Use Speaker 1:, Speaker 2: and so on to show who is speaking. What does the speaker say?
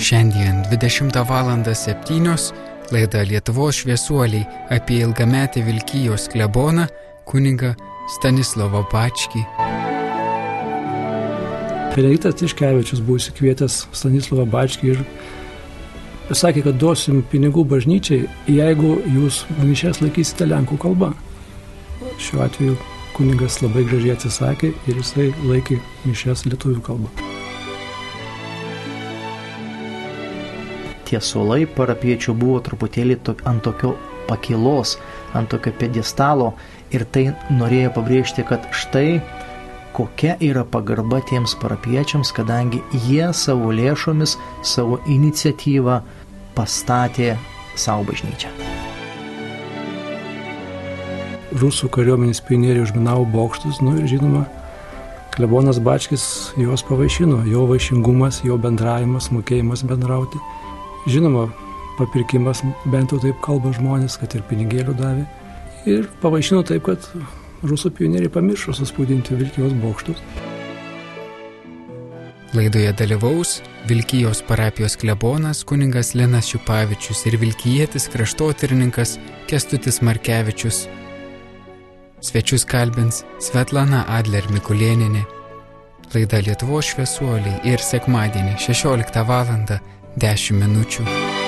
Speaker 1: Šiandien 20 val. 7 laida Lietuvos šviesuoliai apie ilgametį Vilkyjos kleboną kuniga Stanislavą Pačkį.
Speaker 2: Benediktas Tiškevičius buvo įsikvietęs Stanislavą Bačkį ir sakė, kad duosim pinigų bažnyčiai, jeigu jūs mišes laikysite lenkų kalba. Šiuo atveju kunigas labai gražiai atsisakė ir jisai laikė mišes lietuvių kalba.
Speaker 3: Tie suolai parapiečių buvo truputėlį to, ant tokio pakilos, ant tokio pedestalo ir tai norėjo pabrėžti, kad štai kokia yra pagarba tiems parapiečiams, kadangi jie savo lėšomis, savo iniciatyvą pastatė savo bažnyčią.
Speaker 2: Rusų kariuomenės pionieriai užminavo bokštus, nu ir žinoma, klebonas Bačkis juos pavaišino, jo vaišingumas, jo bendravimas, mokėjimas bendrauti. Žinoma, papirkimas, bent jau taip kalba žmonės, kad ir pinigėlių davė. Ir pavaišino taip, kad rusų pionieriai pamiršo suspūdinti Vilkijos bokštus.
Speaker 1: Laidoje dalyvaus Vilkijos parapijos klebonas kuningas Lenas Šiupavičius ir Vilkijėtis kraštotyrininkas Kestutis Markevičius. Svečius kalbins Svetlana Adler Mikulėninė. Laida Lietuvos šviesuoliai ir sekmadienį 16 val. 10 minučių.